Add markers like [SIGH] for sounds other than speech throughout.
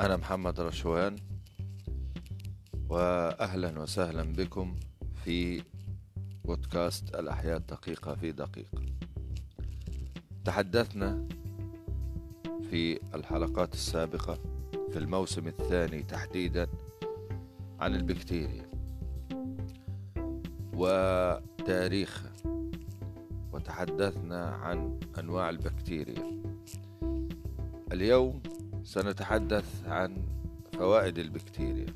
أنا محمد رشوان وأهلا وسهلا بكم في بودكاست الأحياء دقيقة في دقيقة تحدثنا في الحلقات السابقة في الموسم الثاني تحديدا عن البكتيريا وتاريخها وتحدثنا عن أنواع البكتيريا. اليوم سنتحدث عن فوائد البكتيريا.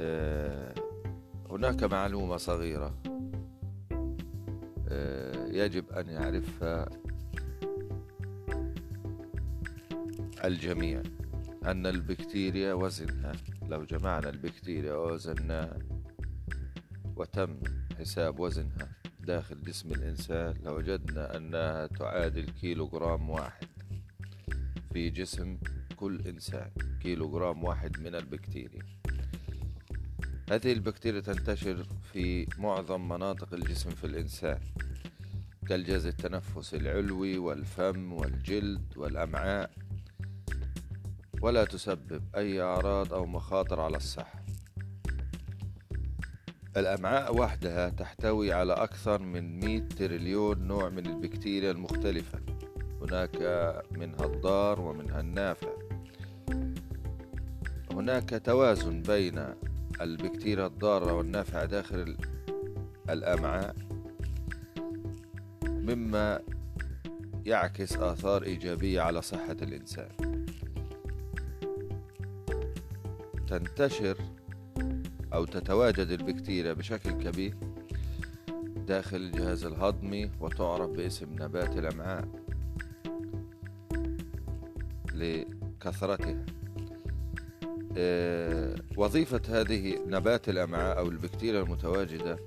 آه، هناك معلومة صغيرة آه، يجب أن يعرفها الجميع أن البكتيريا وزنها لو جمعنا البكتيريا ووزناها وتم حساب وزنها داخل جسم الإنسان لوجدنا أنها تعادل كيلو جرام واحد. في جسم كل إنسان كيلو جرام واحد من البكتيريا. هذه البكتيريا تنتشر في معظم مناطق الجسم في الإنسان كالجهاز التنفسي العلوي والفم والجلد والأمعاء ولا تسبب أي أعراض أو مخاطر على الصحة. الأمعاء وحدها تحتوي على أكثر من 100 تريليون نوع من البكتيريا المختلفة. هناك منها الضار ومنها النافع. هناك توازن بين البكتيريا الضارة والنافعة داخل الأمعاء مما يعكس آثار إيجابية على صحة الإنسان. تنتشر أو تتواجد البكتيريا بشكل كبير داخل الجهاز الهضمي وتعرف باسم نبات الأمعاء. لكثرتها آه، وظيفة هذه نبات الأمعاء أو البكتيريا المتواجدة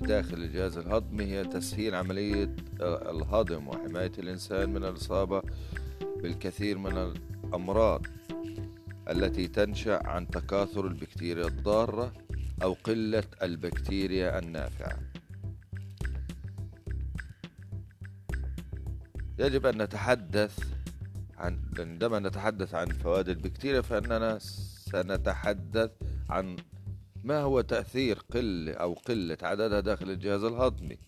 داخل الجهاز الهضمي هي تسهيل عملية آه، الهضم وحماية الإنسان من الإصابة بالكثير من الأمراض التي تنشأ عن تكاثر البكتيريا الضارة أو قلة البكتيريا النافعة. يجب أن نتحدث عن عندما نتحدث عن فوائد البكتيريا فإننا سنتحدث عن ما هو تأثير قلة أو قلة عددها داخل الجهاز الهضمي.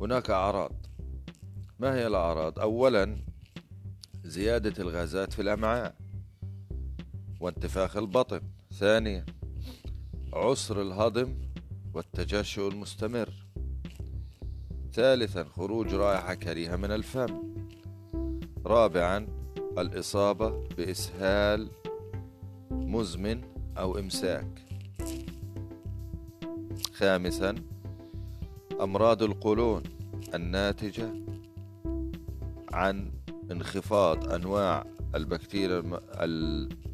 هناك أعراض. ما هي الأعراض؟ أولا زيادة الغازات في الأمعاء وانتفاخ البطن ثانيا عسر الهضم والتجشؤ المستمر ثالثا خروج رائحة كريهة من الفم رابعا الإصابة بإسهال مزمن أو إمساك. خامسا أمراض القولون الناتجة عن انخفاض أنواع البكتيريا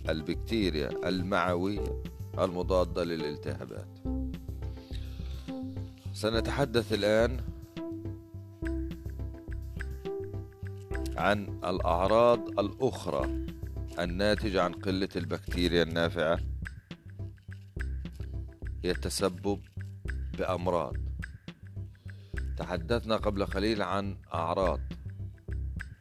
البكتيريا المعوية المضادة للالتهابات. سنتحدث الآن عن الأعراض الأخرى الناتجة عن قلة البكتيريا النافعة. هي التسبب بأمراض. تحدثنا قبل قليل عن أعراض.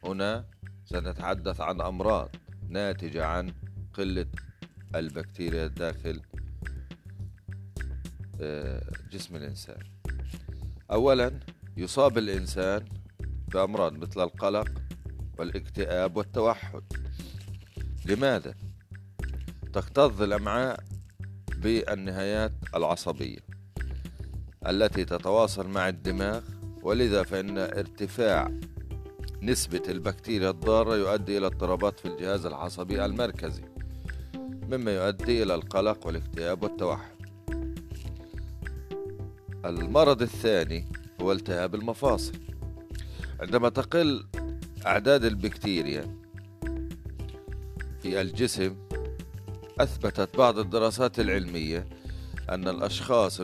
هنا سنتحدث عن أمراض ناتجة عن قلة البكتيريا داخل آه، جسم الإنسان. أولا يصاب الإنسان بأمراض مثل القلق والاكتئاب والتوحد. لماذا؟ تكتظ الأمعاء بالنهايات العصبية التي تتواصل مع الدماغ؟ ولذا فإن ارتفاع نسبة البكتيريا الضارة يؤدي إلى اضطرابات في الجهاز العصبي المركزي مما يؤدي إلى القلق والاكتئاب والتوحد. المرض الثاني هو التهاب المفاصل. عندما تقل أعداد البكتيريا في الجسم أثبتت بعض الدراسات العلمية أن الأشخاص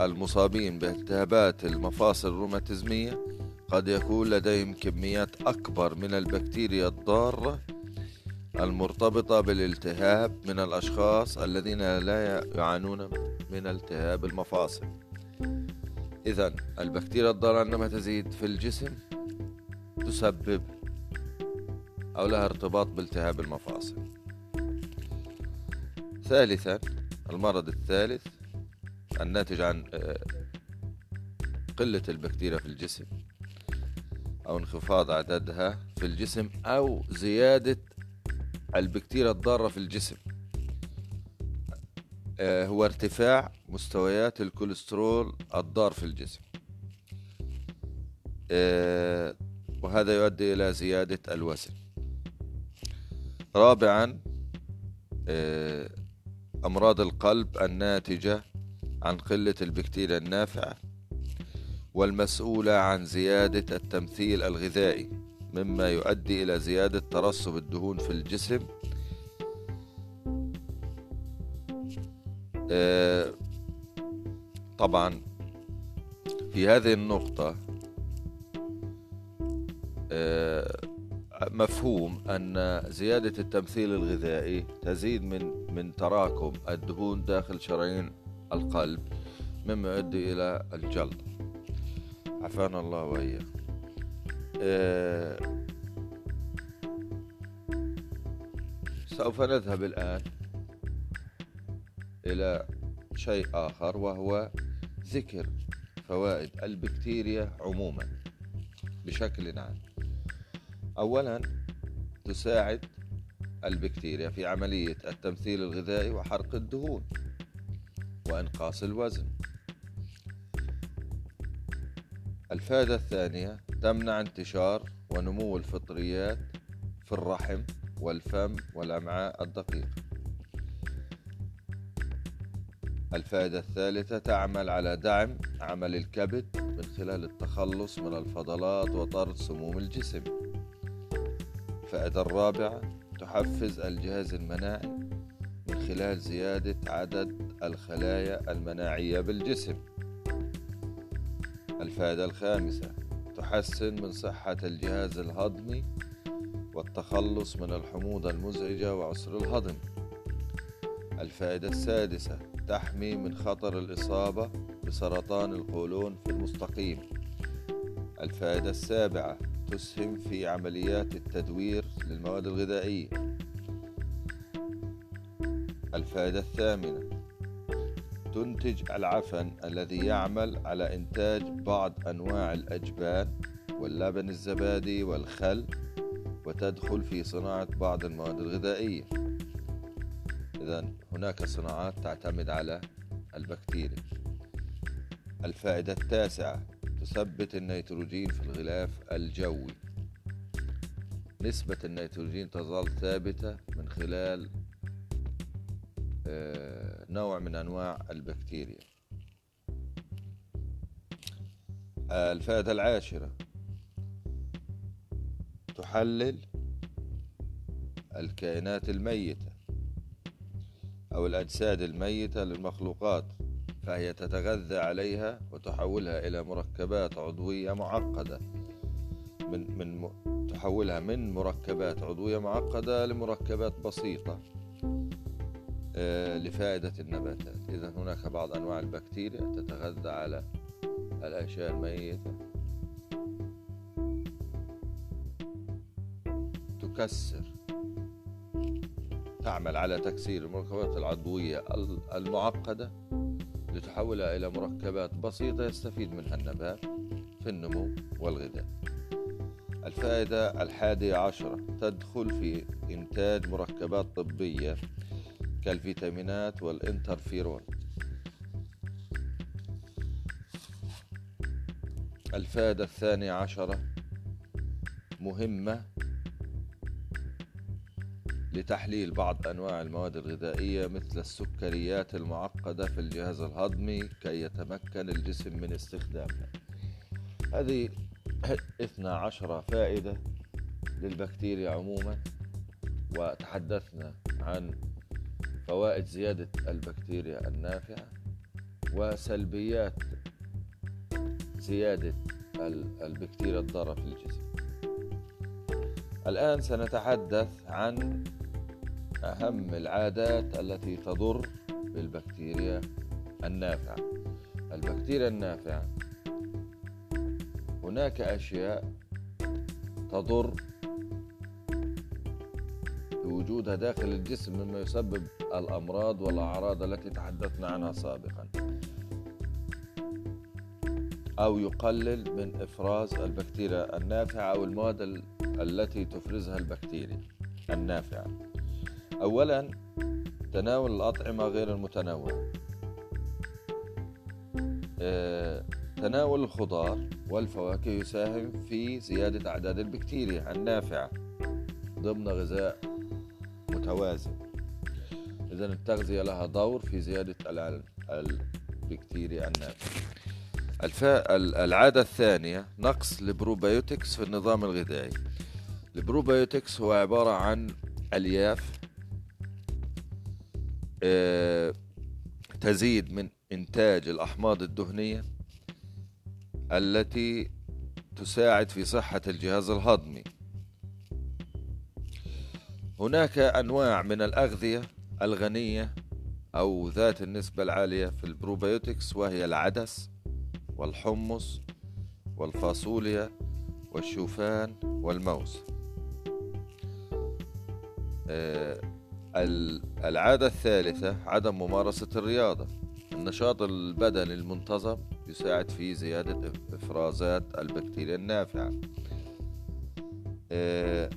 المصابين بالتهابات المفاصل الروماتيزمية قد يكون لديهم كميات أكبر من البكتيريا الضارة المرتبطة بالالتهاب من الأشخاص الذين لا يعانون من التهاب المفاصل. إذا البكتيريا الضارة عندما تزيد في الجسم تسبب أو لها ارتباط بالتهاب المفاصل. ثالثا المرض الثالث الناتج عن آه، قلة البكتيريا في الجسم أو انخفاض عددها في الجسم أو زيادة البكتيريا الضارة في الجسم. آه، هو ارتفاع مستويات الكوليسترول الضار في الجسم. آه، وهذا يؤدي إلى زيادة الوزن. رابعا آه، أمراض القلب الناتجة عن قلة البكتيريا النافعة والمسؤولة عن زيادة التمثيل الغذائي مما يؤدي إلى زيادة ترسب الدهون في الجسم. آه، طبعا في هذه النقطة مفهوم أن زيادة التمثيل الغذائي تزيد من من تراكم الدهون داخل شرايين القلب مما يؤدي إلى الجلط عافانا الله وإياه آه، سوف نذهب الآن إلى شيء آخر وهو ذكر فوائد البكتيريا عموما بشكل عام. أولا تساعد البكتيريا في عملية التمثيل الغذائي وحرق الدهون وإنقاص الوزن. الفائدة الثانية تمنع انتشار ونمو الفطريات في الرحم والفم والأمعاء الدقيقة. الفائدة الثالثة تعمل على دعم عمل الكبد من خلال التخلص من الفضلات وطرد سموم الجسم. الفائدة الرابعة تحفز الجهاز المناعي من خلال زيادة عدد الخلايا المناعية بالجسم. الفائدة الخامسة تحسن من صحة الجهاز الهضمي والتخلص من الحموضة المزعجة وعسر الهضم. الفائدة السادسة تحمي من خطر الإصابة بسرطان القولون في المستقيم. الفائدة السابعة تسهم في عمليات التدوير للمواد الغذائية. الفائدة الثامنة. تنتج العفن الذي يعمل على إنتاج بعض أنواع الأجبان واللبن الزبادي والخل وتدخل في صناعة بعض المواد الغذائية. إذا هناك صناعات تعتمد على البكتيريا. الفائدة التاسعة. تثبت النيتروجين في الغلاف الجوي. نسبة النيتروجين تظل ثابتة من خلال آه، نوع من أنواع البكتيريا. الفائدة العاشرة تحلل الكائنات الميتة أو الأجساد الميتة للمخلوقات. فهي تتغذى عليها وتحولها إلى مركبات عضوية معقدة. من من تحولها من مركبات عضوية معقدة لمركبات بسيطة آه، لفائدة النباتات. إذا هناك بعض أنواع البكتيريا تتغذى على الأشياء الميتة. تكسر. تعمل على تكسير المركبات العضوية المعقدة. لتحولها إلى مركبات بسيطة يستفيد منها النبات في النمو والغذاء. الفائدة الحادية عشرة تدخل في إنتاج مركبات طبية كالفيتامينات والإنترفيرون. الفائدة الثانية عشرة مهمة لتحليل بعض أنواع المواد الغذائية مثل السكريات المعقدة في الجهاز الهضمي كي يتمكن الجسم من استخدامها. هذه 12 فائدة للبكتيريا عموما وتحدثنا عن فوائد زيادة البكتيريا النافعة وسلبيات زيادة البكتيريا الضارة في الجسم. الآن سنتحدث عن أهم العادات التي تضر بالبكتيريا النافعة. البكتيريا النافعة. هناك أشياء تضر بوجودها داخل الجسم مما يسبب الأمراض والأعراض التي تحدثنا عنها سابقا. أو يقلل من إفراز البكتيريا النافعة أو المواد التي تفرزها البكتيريا النافعة. أولا تناول الأطعمة غير المتنوعة آه، تناول الخضار والفواكه يساهم في زيادة أعداد البكتيريا النافعة ضمن غذاء متوازن. إذا التغذية لها دور في زيادة البكتيريا النافعة. العادة الثانية نقص ال probiotics في النظام الغذائي. ال probiotics هو عبارة عن ألياف تزيد من إنتاج الأحماض الدهنية التي تساعد في صحة الجهاز الهضمي. هناك أنواع من الأغذية الغنية أو ذات النسبة العالية في البروبيوتكس وهي العدس والحمص والفاصوليا والشوفان والموز. آه، العادة الثالثة عدم ممارسة الرياضة. النشاط البدني المنتظم يساعد في زيادة إفرازات البكتيريا النافعة. آه،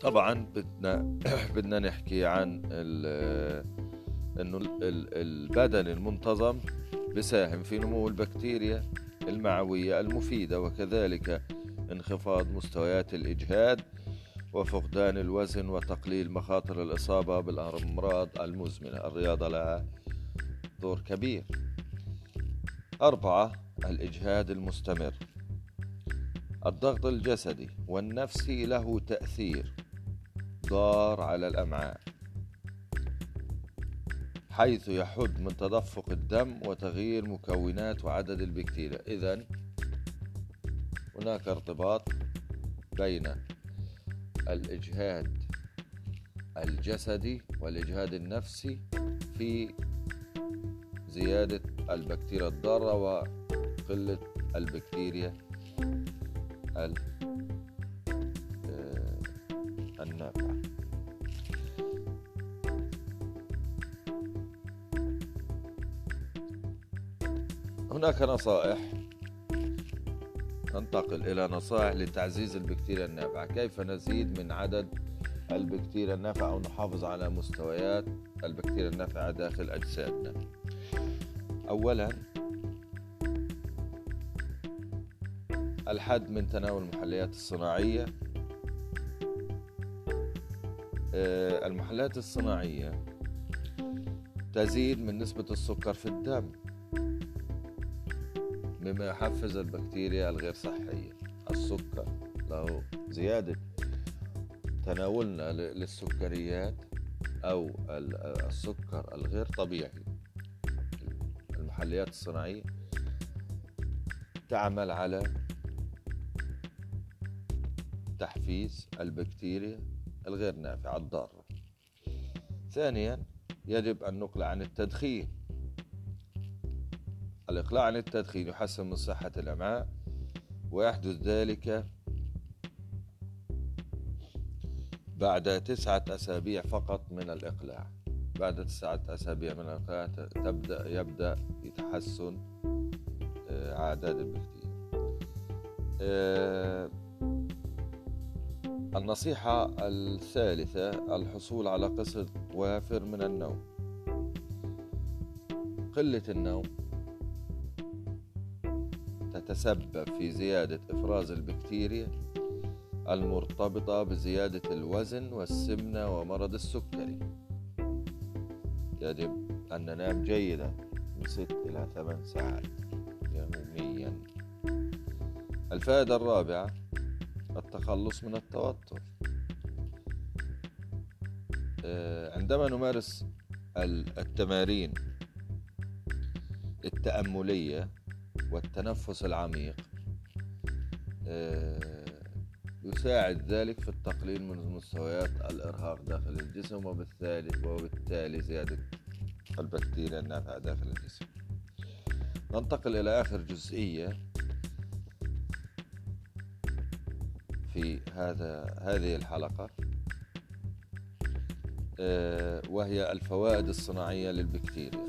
طبعا بدنا [COUGHS] بدنا نحكي عن إنه البدن المنتظم بساهم في نمو البكتيريا المعوية المفيدة وكذلك انخفاض مستويات الإجهاد وفقدان الوزن وتقليل مخاطر الإصابة بالأمراض المزمنة. الرياضة لها دور كبير. أربعة الإجهاد المستمر. الضغط الجسدي والنفسي له تأثير. ضار على الأمعاء. حيث يحد من تدفق الدم وتغيير مكونات وعدد البكتيريا. إذا هناك ارتباط بين الإجهاد الجسدي والإجهاد النفسي في زيادة البكتيريا الضارة وقلة البكتيريا آه، النافعة هناك نصائح ننتقل إلى نصائح لتعزيز البكتيريا النافعة. كيف نزيد من عدد البكتيريا النافعة أو نحافظ على مستويات البكتيريا النافعة داخل أجسادنا؟ أولا الحد من تناول المحليات الصناعية. آه، المحلات الصناعية تزيد من نسبة السكر في الدم. مما يحفز البكتيريا الغير صحية. السكر له زيادة تناولنا للسكريات أو السكر الغير طبيعي المحليات الصناعية تعمل على تحفيز البكتيريا الغير نافعة الضارة. ثانيا يجب أن نقلع عن التدخين. الإقلاع عن التدخين يحسن من صحة الأمعاء ويحدث ذلك بعد تسعة أسابيع فقط من الإقلاع. بعد تسعة أسابيع من الإقلاع تبدأ يبدأ يتحسن آه، أعداد البكتيريا. آه، النصيحة الثالثة الحصول على قسط وافر من النوم. قلة النوم. تتسبب في زيادة إفراز البكتيريا المرتبطة بزيادة الوزن والسمنة ومرض السكري. يجب أن ننام جيدا من ست إلى ثمان ساعات يوميا. الفائدة الرابعة التخلص من التوتر. آه، عندما نمارس التمارين التأملية والتنفس العميق. آه، يساعد ذلك في التقليل من مستويات الإرهاق داخل الجسم وبالتالي وبالتالي زيادة البكتيريا النافعة داخل الجسم. ننتقل إلى آخر جزئية في هذا هذه الحلقة. آه، وهي الفوائد الصناعية للبكتيريا.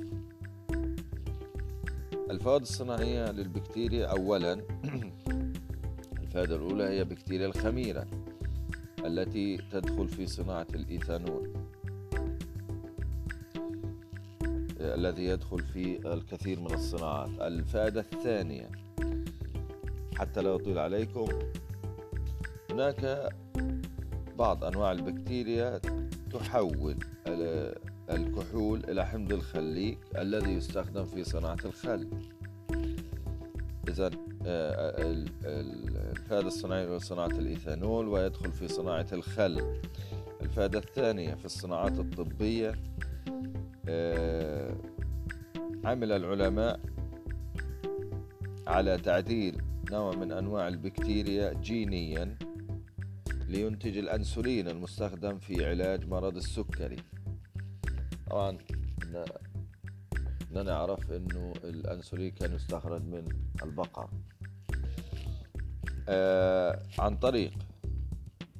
الفوائد الصناعية للبكتيريا أولا [CLEARS THROAT] الفائدة الأولى هي بكتيريا الخميرة التي تدخل في صناعة الإيثانول الذي يدخل في الكثير من الصناعات. الفائدة الثانية حتى لا أطيل عليكم هناك بعض أنواع البكتيريا تحول الكحول إلى حمض الخليك الذي يستخدم في صناعة الخل. إذا آه، الفائدة الصناعية صناعة الإيثانول ويدخل في صناعة الخل. الفائدة الثانية في الصناعات الطبية آه، عمل العلماء على تعديل نوع من أنواع البكتيريا جينيا لينتج الأنسولين المستخدم في علاج مرض السكري. طبعا نعرف إنه الأنسولين كان يستخرج من البقر. آه عن طريق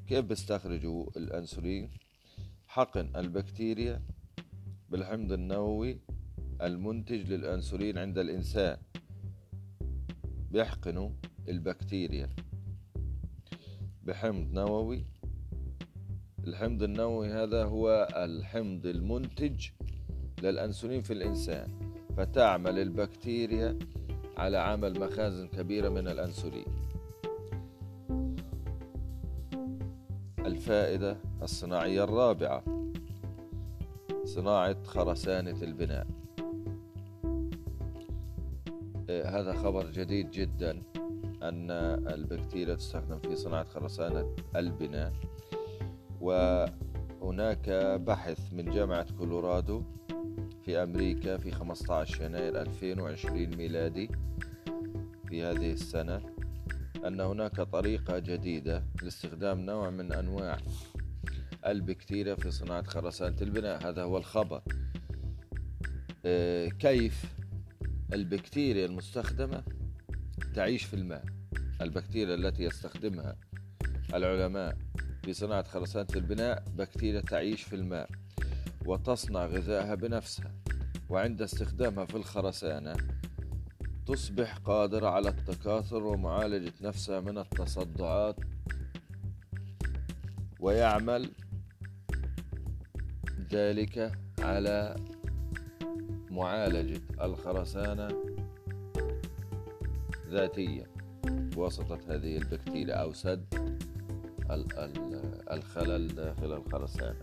كيف بيستخرجوا الأنسولين؟ حقن البكتيريا بالحمض النووي المنتج للأنسولين عند الإنسان. بيحقنوا البكتيريا بحمض نووي الحمض النووي هذا هو الحمض المنتج للأنسولين في الإنسان فتعمل البكتيريا على عمل مخازن كبيرة من الأنسولين. الفائدة الصناعية الرابعة صناعة خرسانة البناء. آه، هذا خبر جديد جدا أن البكتيريا تستخدم في صناعة خرسانة البناء. وهناك بحث من جامعة كولورادو في أمريكا في 15 يناير 2020 ميلادي في هذه السنة أن هناك طريقة جديدة لاستخدام نوع من أنواع البكتيريا في صناعة خرسانة البناء. هذا هو الخبر. آه، كيف البكتيريا المستخدمة تعيش في الماء؟ البكتيريا التي يستخدمها العلماء في صناعة خرسانة البناء بكتيريا تعيش في الماء وتصنع غذائها بنفسها وعند استخدامها في الخرسانة تصبح قادرة على التكاثر ومعالجة نفسها من التصدعات ويعمل ذلك على معالجة الخرسانة ذاتيا. بواسطة هذه البكتيريا أو سد الخلل داخل الخرسانة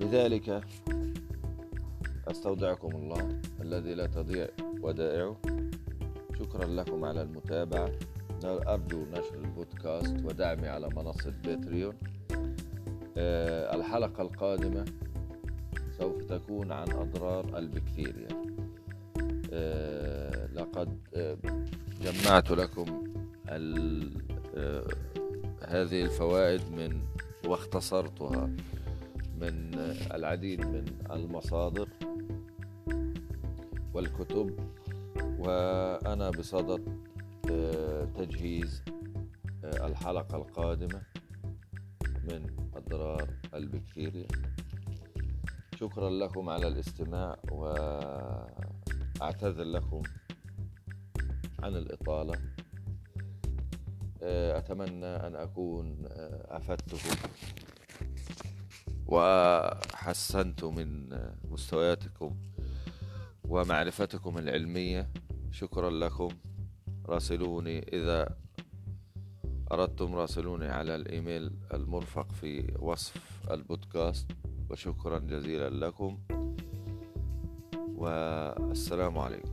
بذلك أستودعكم الله الذي لا تضيع ودائعه. شكرا لكم على المتابعة. أرجو نشر البودكاست ودعمي على منصة باتريون. أه الحلقة القادمة سوف تكون عن أضرار البكتيريا. أه لقد أه جمعت لكم آه، هذه الفوائد من واختصرتها من العديد من المصادر والكتب وأنا بصدد آه، تجهيز آه، الحلقة القادمة من أضرار البكتيريا. شكرا لكم على الاستماع وأعتذر لكم عن الإطالة. آه، أتمنى أن أكون آه، أفدتكم وحسنت من مستوياتكم ومعرفتكم العلمية. شكرا لكم. راسلوني إذا أردتم راسلوني على الإيميل المرفق في وصف البودكاست. وشكرا جزيلا لكم. والسلام عليكم.